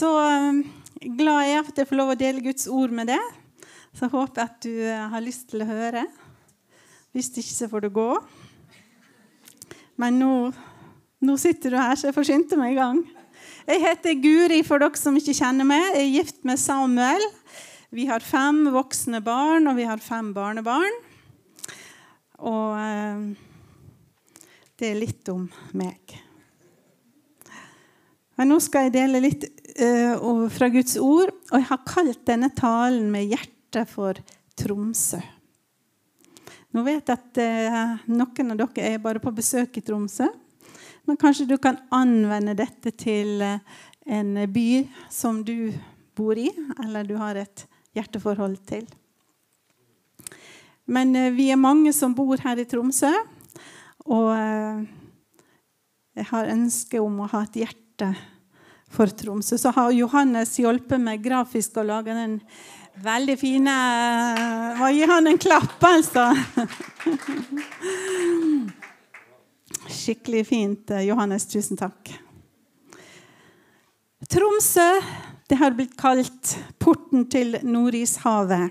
Så um, glad jeg er for at jeg får lov å dele Guds ord med deg. Så jeg håper at du uh, har lyst til å høre. Hvis ikke, så får du gå. Men nå, nå sitter du her, så jeg får skynde meg i gang. Jeg heter Guri, for dere som ikke kjenner meg. Jeg er gift med Samuel. Vi har fem voksne barn, og vi har fem barnebarn. Og uh, det er litt om meg. Men nå skal jeg dele litt uh, fra Guds ord. Og jeg har kalt denne talen med hjertet for Tromsø. Nå vet jeg at uh, noen av dere er bare på besøk i Tromsø. Men kanskje du kan anvende dette til uh, en by som du bor i, eller du har et hjerteforhold til. Men vi er mange som bor her i Tromsø. Og jeg har ønske om å ha et hjerte for Tromsø. Så har Johannes hjulpet meg grafisk å lage den veldig fine Må gi han en klapp, altså! Skikkelig fint, Johannes. Tusen takk. Tromsø det har blitt kalt porten til Nordishavet.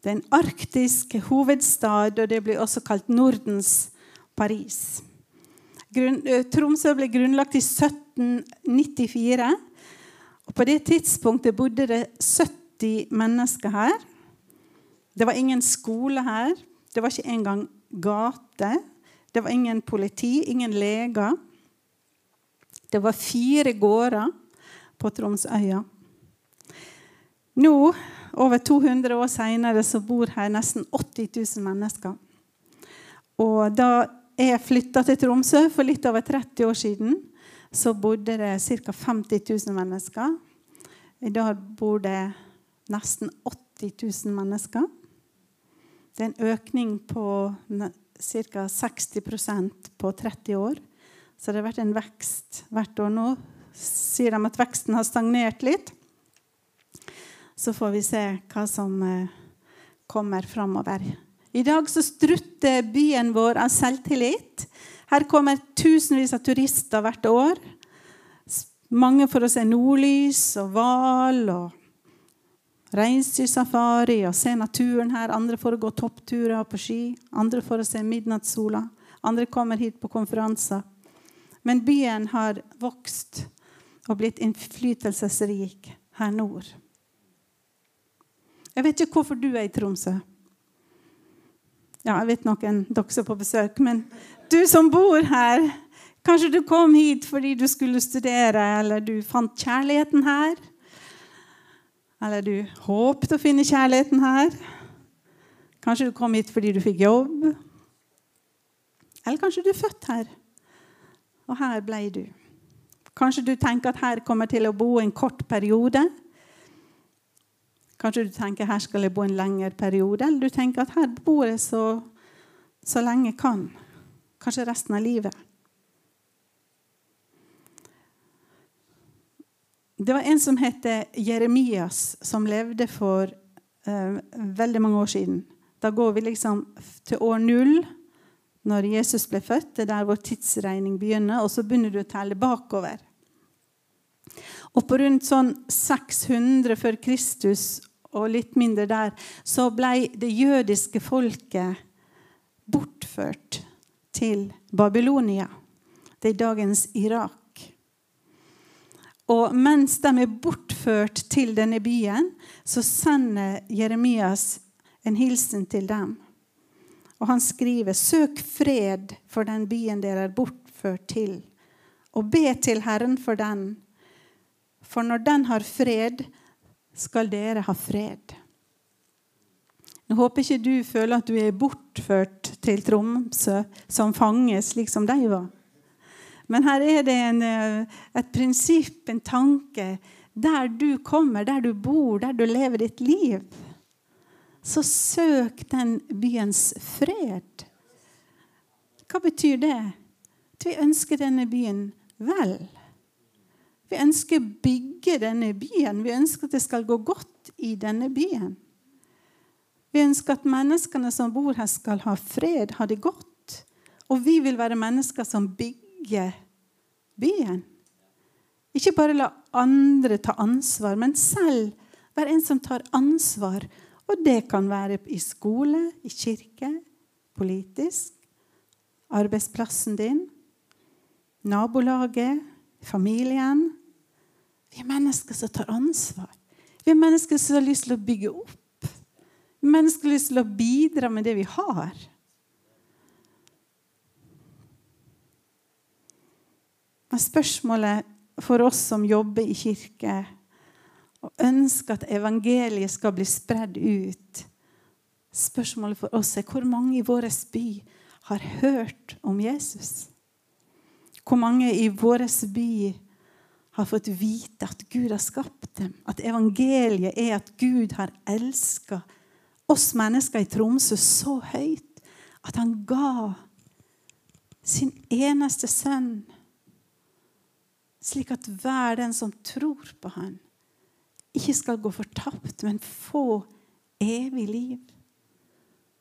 Det er en arktisk hovedstad, og det blir også kalt Nordens Paris. Tromsø ble grunnlagt i 1794. Og på det tidspunktet bodde det 70 mennesker her. Det var ingen skole her. Det var ikke engang gate. Det var ingen politi, ingen leger. Det var fire gårder på Tromsøya. Nå, over 200 år seinere, bor her nesten 80 000 mennesker. Og da jeg flytta til Tromsø for litt over 30 år siden. Så bodde det ca. 50 000 mennesker. I dag bor det nesten 80 000 mennesker. Det er en økning på ca. 60% på 30 år. Så det har vært en vekst hvert år. Nå sier de at veksten har stagnert litt. Så får vi se hva som eh, kommer framover. I dag så strutter byen vår av selvtillit. Her kommer tusenvis av turister hvert år. Mange for å se nordlys og hval og reinsdyrsafari og se naturen her. Andre for å gå toppturer på ski. Andre for å se midnattssola. Andre kommer hit på konferanser. Men byen har vokst og blitt innflytelsesrik her nord. Jeg vet ikke hvorfor du er i Tromsø. Ja, jeg vet noen dere som er på besøk, men du som bor her Kanskje du kom hit fordi du skulle studere, eller du fant kjærligheten her. Eller du håpet å finne kjærligheten her. Kanskje du kom hit fordi du fikk jobb. Eller kanskje du er født her, og her ble du. Kanskje du tenker at her kommer til å bo en kort periode. Kanskje du tenker her skal jeg bo en lengre periode, eller du tenker at her bor jeg så, så lenge jeg kan. Kanskje resten av livet. Det var en som het Jeremias, som levde for eh, veldig mange år siden. Da går vi liksom til år null, når Jesus ble født. Det er der vår tidsregning begynner. Og så begynner du å telle bakover. Og på rundt sånn 600 før Kristus og litt mindre der, så ble det jødiske folket bortført til Babylonia. Det er dagens Irak. Og mens de er bortført til denne byen, så sender Jeremias en hilsen til dem. Og han skriver.: Søk fred for den byen dere er bortført til, og be til Herren for den. For når den har fred, skal dere ha fred. Nå håper ikke du føler at du er bortført til Tromsø som fange, slik som de var. Men her er det en, eh, et prinsipp, en tanke. Der du kommer, der du bor, der du lever ditt liv, så søk den byens fred. Hva betyr det? At vi ønsker denne byen vel. Vi ønsker å bygge denne byen. Vi ønsker at det skal gå godt i denne byen. Vi ønsker at menneskene som bor her, skal ha fred, ha det godt. Og vi vil være mennesker som bygger byen. Ikke bare la andre ta ansvar, men selv være en som tar ansvar. Og det kan være i skole, i kirke, politisk, arbeidsplassen din, nabolaget, familien. Vi er mennesker som tar ansvar. Vi er mennesker som har lyst til å bygge opp. Vi er mennesker som har lyst til å bidra med det vi har. Men spørsmålet for oss som jobber i kirke, og ønsker at evangeliet skal bli spredd ut Spørsmålet for oss er hvor mange i vår by har hørt om Jesus? Hvor mange i vår by har fått vite at Gud har skapt dem? At evangeliet er at Gud har elska oss mennesker i Tromsø så høyt at han ga sin eneste sønn, slik at hver den som tror på han, ikke skal gå fortapt, men få evig liv.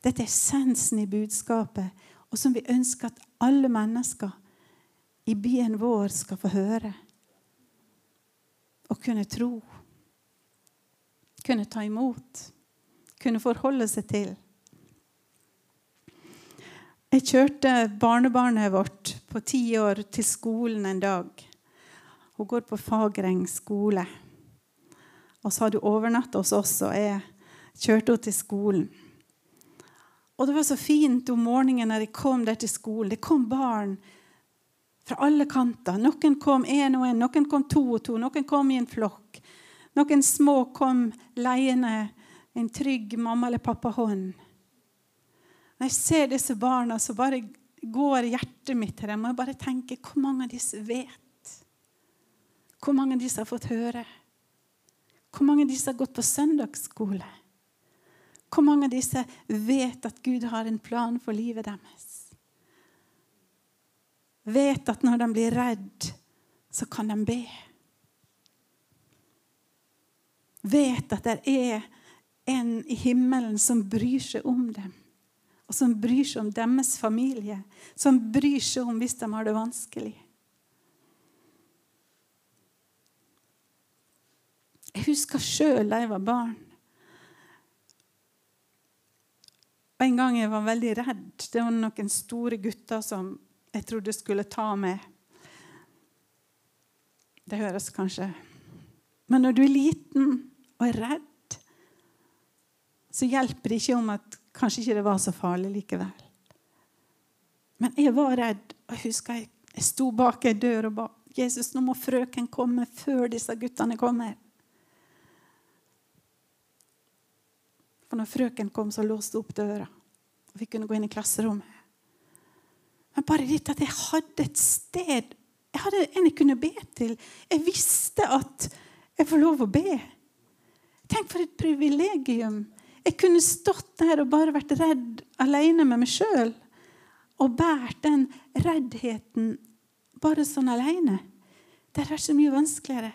Dette er essensen i budskapet, og som vi ønsker at alle mennesker i byen vår skal få høre og kunne tro. Kunne ta imot. Kunne forholde seg til. Jeg kjørte barnebarnet vårt på ti år til skolen en dag. Hun går på Fagreng skole. Og så hadde hun overnatta hos oss, og jeg kjørte henne til skolen. Og det var så fint om morgenen når jeg kom der til skolen. Det kom barn fra alle kanter. Noen kom én og én, noen kom to og to, noen kom i en flokk. Noen små kom leiende en trygg mamma- eller pappahånd. Når jeg ser disse barna, så bare går hjertet mitt til dem. Og jeg bare tenker hvor mange av disse vet? Hvor mange av disse har fått høre? Hvor mange av disse har gått på søndagsskole? Hvor mange av disse vet at Gud har en plan for livet deres? vet at når de blir redd, så kan de be. Vet at det er en i himmelen som bryr seg om dem. Og som bryr seg om deres familie. Som bryr seg om hvis de har det vanskelig. Jeg husker sjøl da jeg var barn. Og En gang jeg var veldig redd. Det var noen store gutter som jeg trodde skulle ta meg. Det høres kanskje Men når du er liten og er redd, så hjelper det ikke om at kanskje ikke det var så farlig likevel. Men jeg var redd, jeg husker jeg, jeg sto bak ei dør og ba Jesus, nå må frøken komme før disse guttene kommer. For når frøken kom, så låste hun opp døra, og vi kunne gå inn i klasserommet. Men bare litt at jeg hadde et sted Jeg hadde en jeg kunne be til. Jeg visste at jeg får lov å be. Tenk for et privilegium. Jeg kunne stått der og bare vært redd alene med meg sjøl. Og båret den reddheten bare sånn alene. Det hadde vært så mye vanskeligere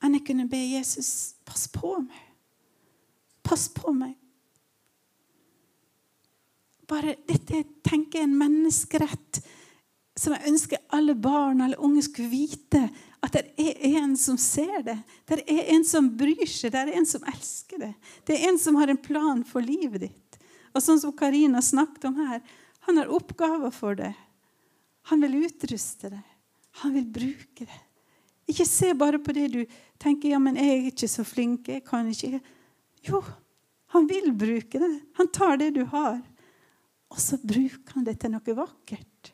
enn jeg kunne be Jesus pass på meg. Pass på meg bare, Dette tenker jeg en menneskerett som jeg ønsker alle barn alle unge skulle vite. At det er en som ser det. Det er en som bryr seg. Det er en som elsker det. Det er en som har en plan for livet ditt. Og sånn som Karina snakket om her, han har oppgaver for det. Han vil utruste det. Han vil bruke det. Ikke se bare på det du tenker ja, men jeg er ikke så flink. jeg kan ikke. Jo, han vil bruke det. Han tar det du har. Og så bruker han det til noe vakkert.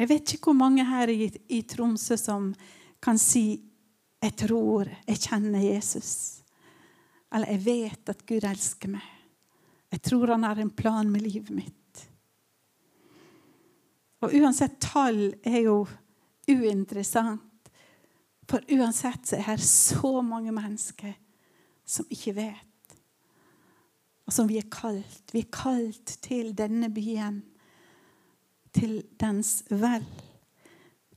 Jeg vet ikke hvor mange her i, i Tromsø som kan si 'Jeg tror jeg kjenner Jesus'. Eller 'Jeg vet at Gud elsker meg'. Jeg tror han har en plan med livet mitt. Og uansett tall er jo uinteressant. For uansett så er det så mange mennesker som ikke vet, og som vi er kalt. Vi er kalt til denne byen, til dens vel,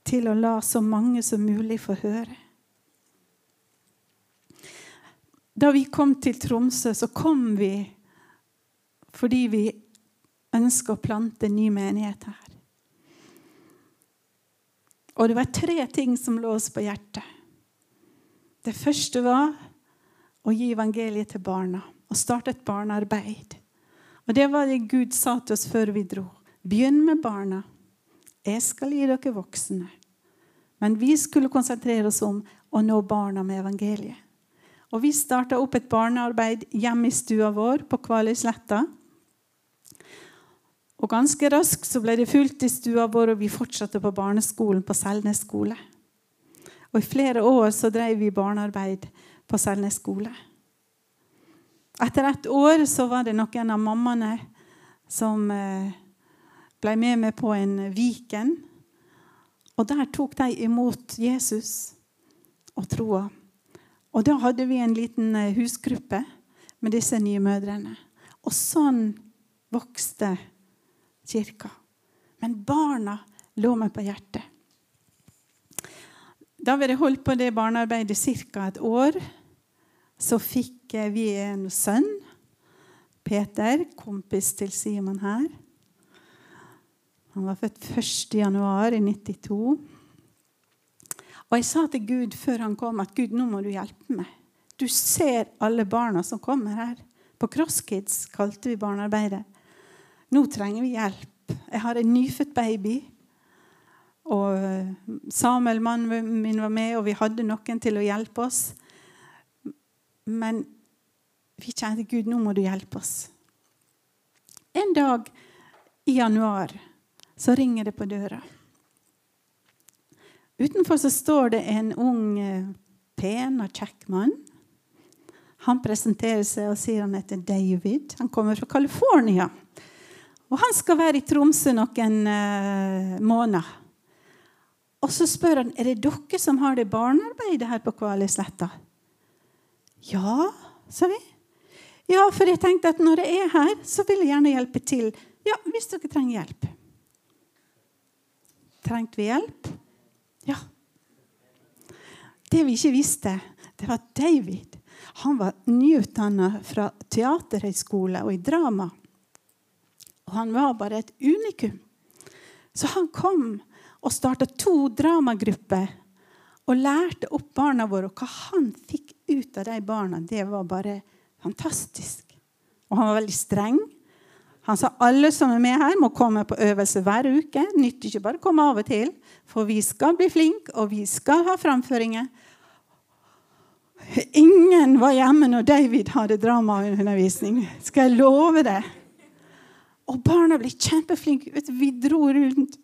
til å la så mange som mulig få høre. Da vi kom til Tromsø, så kom vi fordi vi ønsker å plante ny menighet her. Og det var tre ting som lå oss på hjertet. Det første var å gi evangeliet til barna og starte et barnearbeid. Og Det var det Gud sa til oss før vi dro. Begynn med barna. Jeg skal gi dere voksne. Men vi skulle konsentrere oss om å nå barna med evangeliet. Og Vi starta opp et barnearbeid hjemme i stua vår på Kvaløysletta. Og Ganske raskt så ble det fullt i stua vår, og vi fortsatte på barneskolen på Selnes skole. Og I flere år så drev vi barnearbeid på Selnes skole. Etter et år så var det noen av mammaene som eh, ble med meg på en Viken. Og der tok de imot Jesus og troa. Og da hadde vi en liten eh, husgruppe med disse nye mødrene. Og sånn vokste kirka. Men barna lå meg på hjertet. Da vi hadde holdt på det barnearbeidet ca. et år, så fikk vi en sønn. Peter, kompis til Simon her. Han var født 1. januar i 92. Og jeg sa til Gud før han kom, at Gud, nå må du hjelpe meg. Du ser alle barna som kommer her. På CrossKids kalte vi barnearbeidet. Nå trenger vi hjelp. Jeg har en nyfødt baby. Og Samuel, mannen min, var med, og vi hadde noen til å hjelpe oss. Men vi kjente Gud, nå må du hjelpe oss. En dag i januar så ringer det på døra. Utenfor så står det en ung, eh, pen og kjekk mann. Han presenterer seg og sier han heter David. Han kommer fra California. Og han skal være i Tromsø noen uh, måneder. Og så spør han er det dere som har det barnearbeidet her på Kvalisletta. Ja, sa vi. Ja, for jeg tenkte at når jeg er her, så vil jeg gjerne hjelpe til. Ja, hvis dere trenger hjelp. Trengte vi hjelp? Ja. Det vi ikke visste, det var David han var nyutdanna fra teaterhøgskole og i drama. Og han var bare et unikum. Så han kom og starta to dramagrupper og lærte opp barna våre. Og hva han fikk ut av de barna, det var bare fantastisk. Og han var veldig streng. Han sa alle som er med her, må komme på øvelse hver uke. Nytter ikke bare å komme av og til, for vi skal bli flinke, og vi skal ha framføringer. Ingen var hjemme når David hadde dramaundervisning. Skal jeg love det? Og barna ble kjempeflinke. Vi dro rundt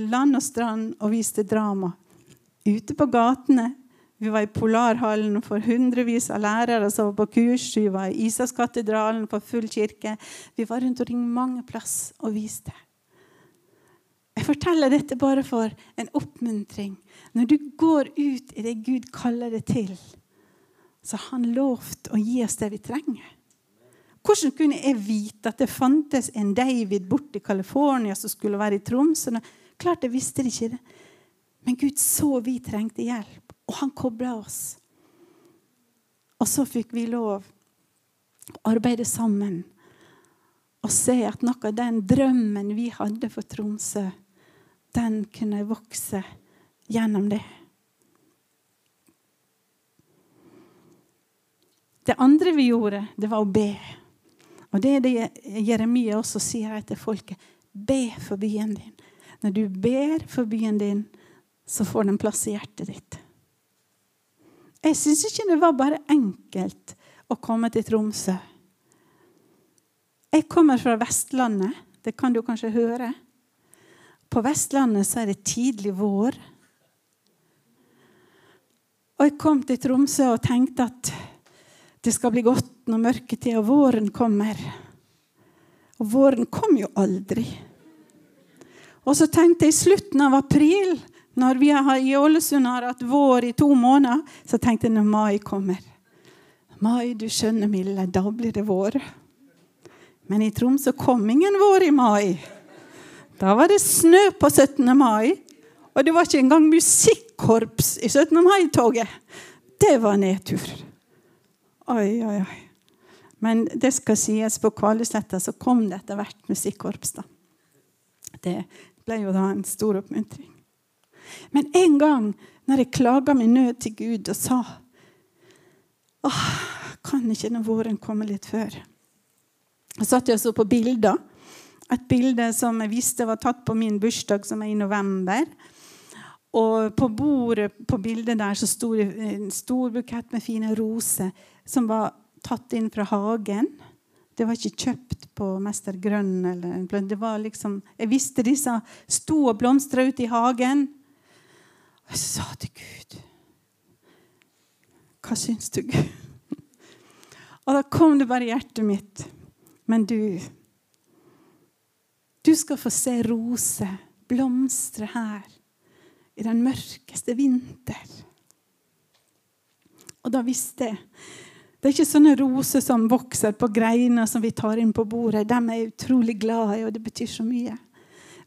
land og strand og viste drama ute på gatene. Vi var i Polarhallen for hundrevis av lærere som var på kurs. Vi var i Isakskatedralen for full kirke. Vi var rundt omkring mange plass og viste. Jeg forteller dette bare for en oppmuntring. Når du går ut i det Gud kaller det til, så har han lovt å gi oss det vi trenger. Hvordan kunne jeg vite at det fantes en David borte i California som skulle være i Tromsø? Klart jeg visste det ikke. Men Gud så vi trengte hjelp, og han kobla oss. Og så fikk vi lov å arbeide sammen og se at noe av den drømmen vi hadde for Tromsø, den kunne vokse gjennom det. Det andre vi gjorde, det var å be. Og det er det Jeremia også sier til folket. Be for byen din. Når du ber for byen din, så får den plass i hjertet ditt. Jeg syns ikke det var bare enkelt å komme til Tromsø. Jeg kommer fra Vestlandet. Det kan du kanskje høre. På Vestlandet så er det tidlig vår. Og jeg kom til Tromsø og tenkte at det skal bli godt når mørketida og våren kommer. Og våren kom jo aldri. Og så tenkte jeg i slutten av april når vi i Ålesund har hatt vår i to måneder, så tenkte jeg når mai kommer Mai, du skjønner, milde, da blir det vår. Men i Tromsø kom ingen vår i mai. Da var det snø på 17. mai. Og det var ikke engang musikkorps i 17. mai-toget. Det var nedtur. Oi, oi, oi. Men det skal sies, på Kvalesletta så kom det etter hvert musikkorps. da. Det ble jo da en stor oppmuntring. Men en gang når jeg klaga min nød til Gud og sa Åh, kan ikke denne våren komme litt før? Jeg satt jeg så på bilder. Et bilde som jeg visste var tatt på min bursdag, som er i november. Og på bordet på bildet der så sto det en stor bukett med fine roser som var tatt inn fra hagen. Det var ikke kjøpt på Mester Grønn. Eller, det var liksom, jeg visste disse sto og blomstra ute i hagen. Og jeg sa til Gud Hva syns du, Gud? Og da kom det bare i hjertet mitt. Men du Du skal få se roser blomstre her i den mørkeste vinter. Og da visste jeg Det er ikke sånne roser som vokser på greiner som vi tar inn på bordet. De er jeg utrolig glad i, og det betyr så mye.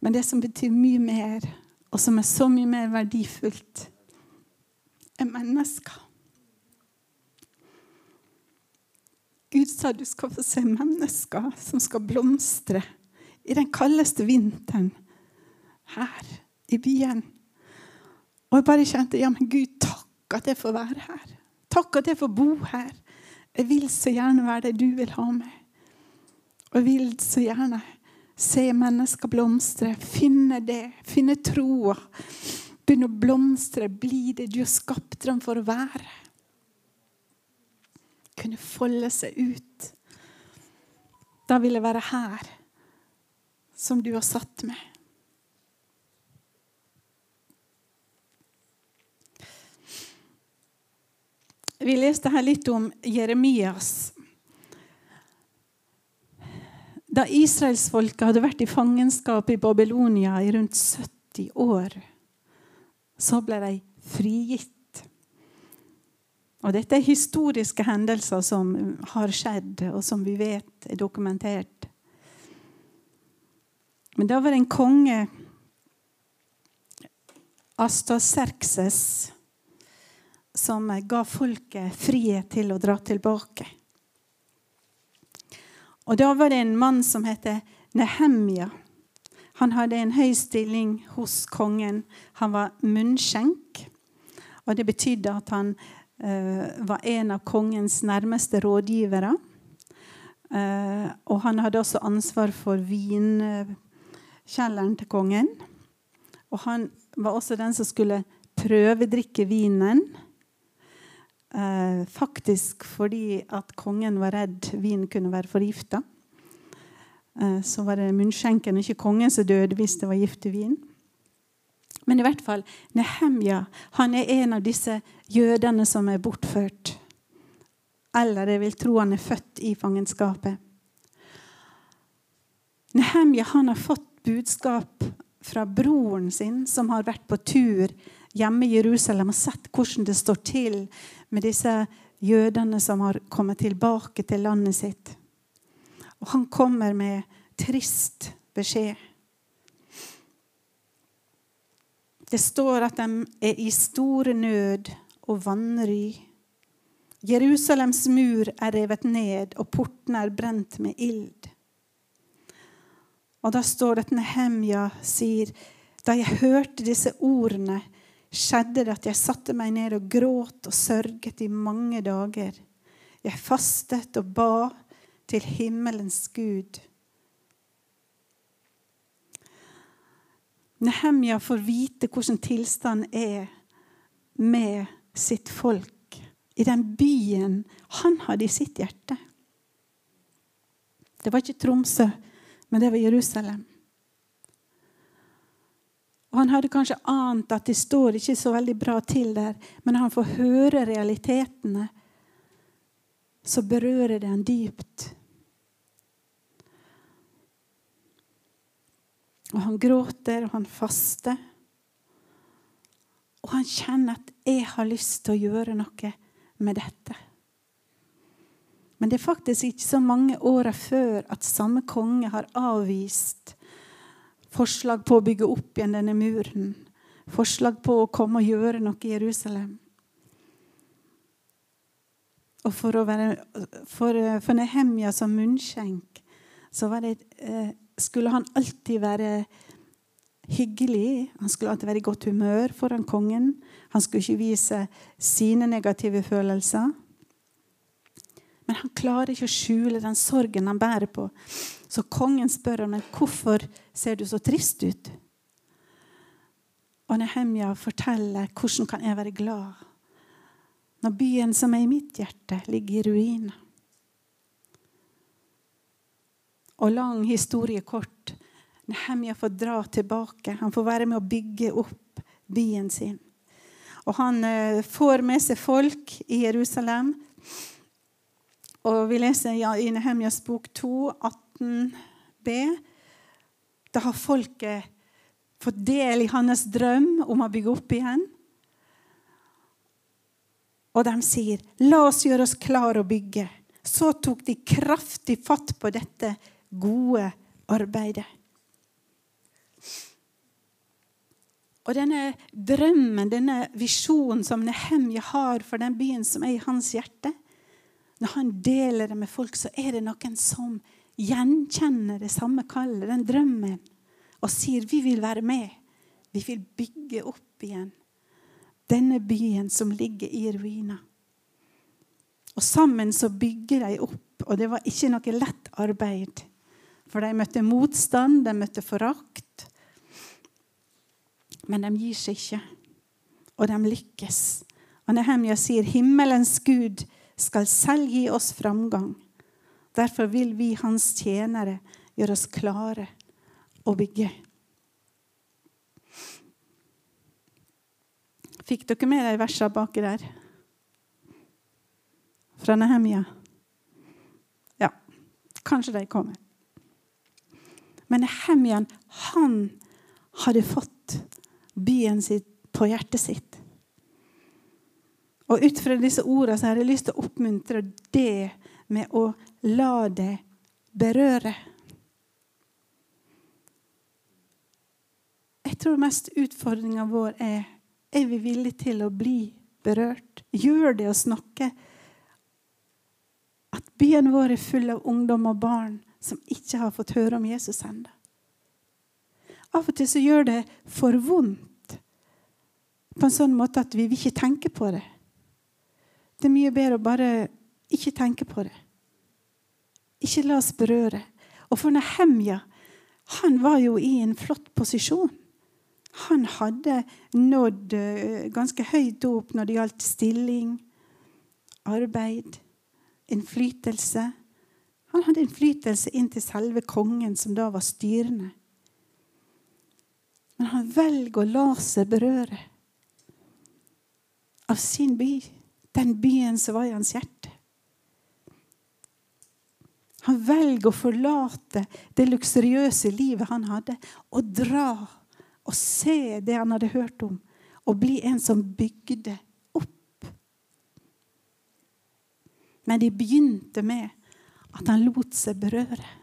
Men det som betyr mye mer, og som er så mye mer verdifullt, enn mennesker. Gud sa du skal få se mennesker som skal blomstre i den kaldeste vinteren her i byen. Og jeg bare kjente ja, men Gud, takk at jeg får være her. Takk at jeg får bo her. Jeg vil så gjerne være det du vil ha meg. Og jeg vil så gjerne se mennesker blomstre, finne det, finne troa. Begynne å blomstre, bli det du har skapt dem for å være kunne folde seg ut. Da vil jeg være her, som du har satt meg. Vi leste her litt om Jeremias. Da israelsfolket hadde vært i fangenskap i Babylonia i rundt 70 år, så ble de frigitt og dette er historiske hendelser som har skjedd, og som vi vet er dokumentert. Men da var det en konge, Astaserkses, som ga folket frihet til å dra tilbake. Og da var det en mann som heter Nehemja. Han hadde en høy stilling hos kongen. Han var munnskjenk. Og det betydde at han uh, var en av kongens nærmeste rådgivere. Uh, og han hadde også ansvar for vinkjelleren til kongen. Og han var også den som skulle prøvedrikke vinen. Eh, faktisk fordi at kongen var redd vin kunne være forgifta. Så var det munnskjenken, ikke kongen, som døde hvis det var gift i vin. Men i hvert fall, Nehemja han er en av disse jødene som er bortført. Eller jeg vil tro han er født i fangenskapet. Nehemja han har fått budskap fra broren sin, som har vært på tur hjemme i Jerusalem og sett hvordan det står til med disse jødene som har kommet tilbake til landet sitt. Og han kommer med trist beskjed. Det står at de er i store nød og vanry. Jerusalems mur er revet ned, og portene er brent med ild. Og da står det at Nehemja sier da jeg hørte disse ordene, skjedde det at jeg satte meg ned og gråt og sørget i mange dager. Jeg fastet og ba til himmelens Gud. Nehemja får vite hvordan tilstanden er med sitt folk i den byen han hadde i sitt hjerte. Det var ikke Tromsø, men det var Jerusalem. Og Han hadde kanskje ant at det står ikke så veldig bra til der, men når han får høre realitetene, så berører det han dypt. Og han gråter, og han faster. Og han kjenner at 'jeg har lyst til å gjøre noe med dette'. Men det er faktisk ikke så mange åra før at samme konge har avvist forslag på å bygge opp igjen denne muren. Forslag på å komme og gjøre noe i Jerusalem. Og for, være, for, for Nehemja som munnskjenk så det eh, skulle han alltid være hyggelig. Han skulle alltid være i godt humør foran kongen. Han skulle ikke vise sine negative følelser. Men han klarer ikke å skjule den sorgen han bærer på. Så kongen spør ham hvorfor ser du så trist ut. Og Nehemja forteller hvordan kan jeg være glad når byen som er i mitt hjerte, ligger i ruiner. Og lang historie kort. Nehemja får dra tilbake. Han får være med å bygge opp byen sin. Og han eh, får med seg folk i Jerusalem. Og vi leser i Nehemjas bok 2, 18b. Da har folket fått del i hans drøm om å bygge opp igjen. Og de sier, 'La oss gjøre oss klar å bygge.' Så tok de kraftig fatt på dette gode arbeidet. Og denne drømmen, denne visjonen som Nehemja har for den byen som er i hans hjerte Når han deler det med folk, så er det noen som gjenkjenner det samme kallet, den drømmen, og sier vi vil være med. Vi vil bygge opp igjen denne byen som ligger i ruiner. Og sammen så bygger de opp, og det var ikke noe lett arbeid. For de møtte motstand, de møtte forakt. Men de gir seg ikke, og de lykkes. Og Nehemja sier himmelens Gud skal selv gi oss framgang. Derfor vil vi, hans tjenere, gjøre oss klare å bygge. Fikk dere med de versene baki der? Fra Nehemia? Ja, kanskje de kommer. Men Nehemjan, han hadde fått byen sitt på hjertet sitt. Og ut fra disse ordene så har jeg lyst til å oppmuntre det med å la det berøre. Jeg tror mest utfordringa vår er er vi villige til å bli berørt? Gjør det å snakke at byen vår er full av ungdom og barn som ikke har fått høre om Jesus ennå? Av og til så gjør det for vondt på en sånn måte at vi vil ikke tenke på det. Det er mye bedre å bare ikke tenke på det. Ikke la oss berøre. Og for Nehemja, han var jo i en flott posisjon. Han hadde nådd eh, ganske høyt opp når det gjaldt stilling, arbeid, innflytelse. Han hadde innflytelse inn til selve kongen, som da var styrende. Men han velger å la seg berøre av sin by, den byen som var i hans hjerte. Han velger å forlate det luksuriøse livet han hadde, og dra og se det han hadde hørt om, og bli en som bygde opp. Men de begynte med at han lot seg berøre.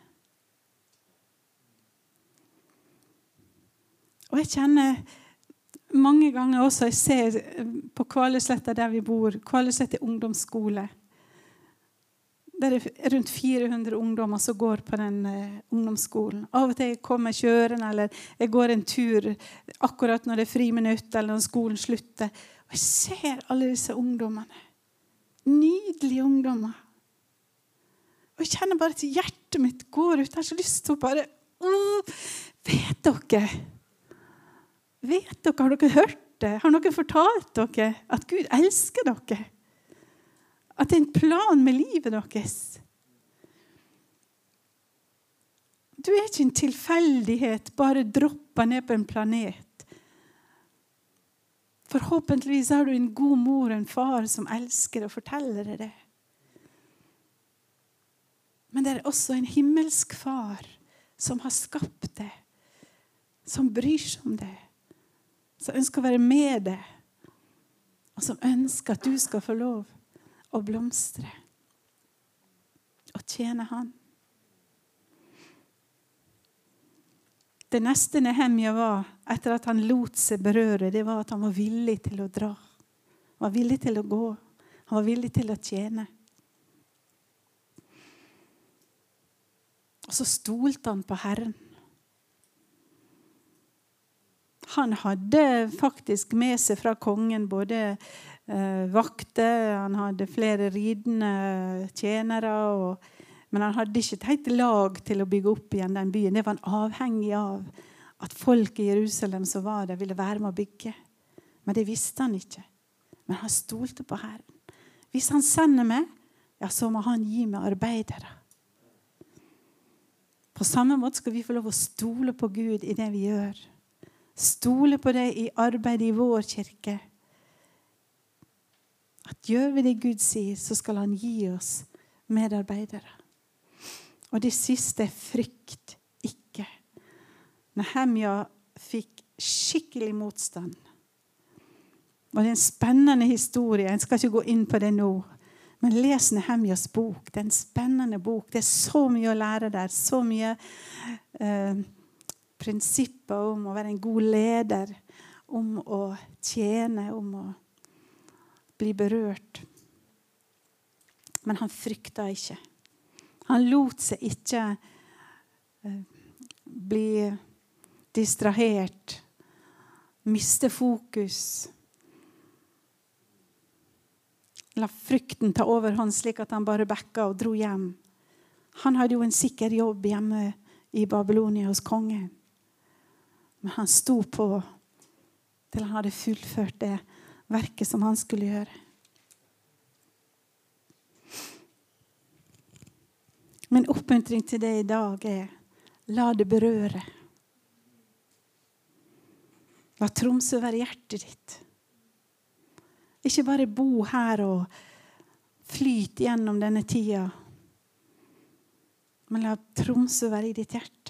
Og jeg kjenner mange ganger også Jeg ser på Kvalesletta der vi bor. Kvalesletta ungdomsskole. Det er rundt 400 ungdommer som går på den uh, ungdomsskolen. Av og til kommer jeg kjørende eller jeg går en tur akkurat når det er friminutt eller når skolen slutter. Og jeg ser alle disse ungdommene. Nydelige ungdommer. Og jeg kjenner bare at hjertet mitt går ut. Jeg har så lyst til å bare oh, Vet dere? Vet dere, Har dere hørt det? Har noen fortalt dere at Gud elsker dere? At det er en plan med livet deres. Du er ikke en tilfeldighet bare droppa ned på en planet. Forhåpentligvis har du en god mor og en far som elsker å fortelle deg det. Men det er også en himmelsk far som har skapt det, som bryr seg om det, som ønsker å være med deg, og som ønsker at du skal få lov å blomstre og tjene Han. Det neste Nehemja var, etter at han lot seg berøre, det var at han var villig til å dra. Han var villig til å gå. Han var villig til å tjene. Og så stolte han på Herren. Han hadde faktisk med seg fra kongen både eh, vakter, han hadde flere ridende tjenere. Og, men han hadde ikke et helt lag til å bygge opp igjen den byen. Det var han avhengig av at folk i Jerusalem som var der, ville være med å bygge. Men det visste han ikke. Men han stolte på Herren. Hvis han sender meg, ja, så må han gi meg arbeidere. På samme måte skal vi få lov å stole på Gud i det vi gjør. Stole på deg i arbeidet i vår kirke. At gjør vi det Gud sier, så skal han gi oss medarbeidere. Og det siste er frykt ikke. Nehemja fikk skikkelig motstand. Og Det er en spennende historie. Jeg skal ikke gå inn på det nå. Men les Nehemjas bok. Det er en spennende bok. Det er så mye å lære der. Så mye eh, prinsipper om å være en god leder, om å tjene, om å bli berørt. Men han frykta ikke. Han lot seg ikke eh, bli distrahert, miste fokus la frykten ta overhånd, slik at han bare backa og dro hjem. Han hadde jo en sikker jobb hjemme i Babylonia hos kongen. Men han sto på til han hadde fullført det verket som han skulle gjøre. Min oppmuntring til deg i dag er la det berøre. La Tromsø være hjertet ditt. Ikke bare bo her og flyte gjennom denne tida. Men la Tromsø være i ditt hjerte.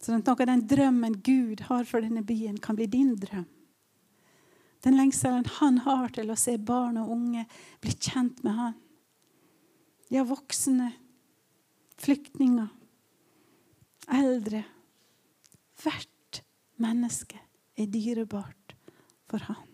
Sånn at noe av den drømmen Gud har for denne byen, kan bli din drøm. Den lengselen han har til å se barn og unge bli kjent med han. Ja, voksne, flyktninger, eldre. Hvert menneske er dyrebart for han.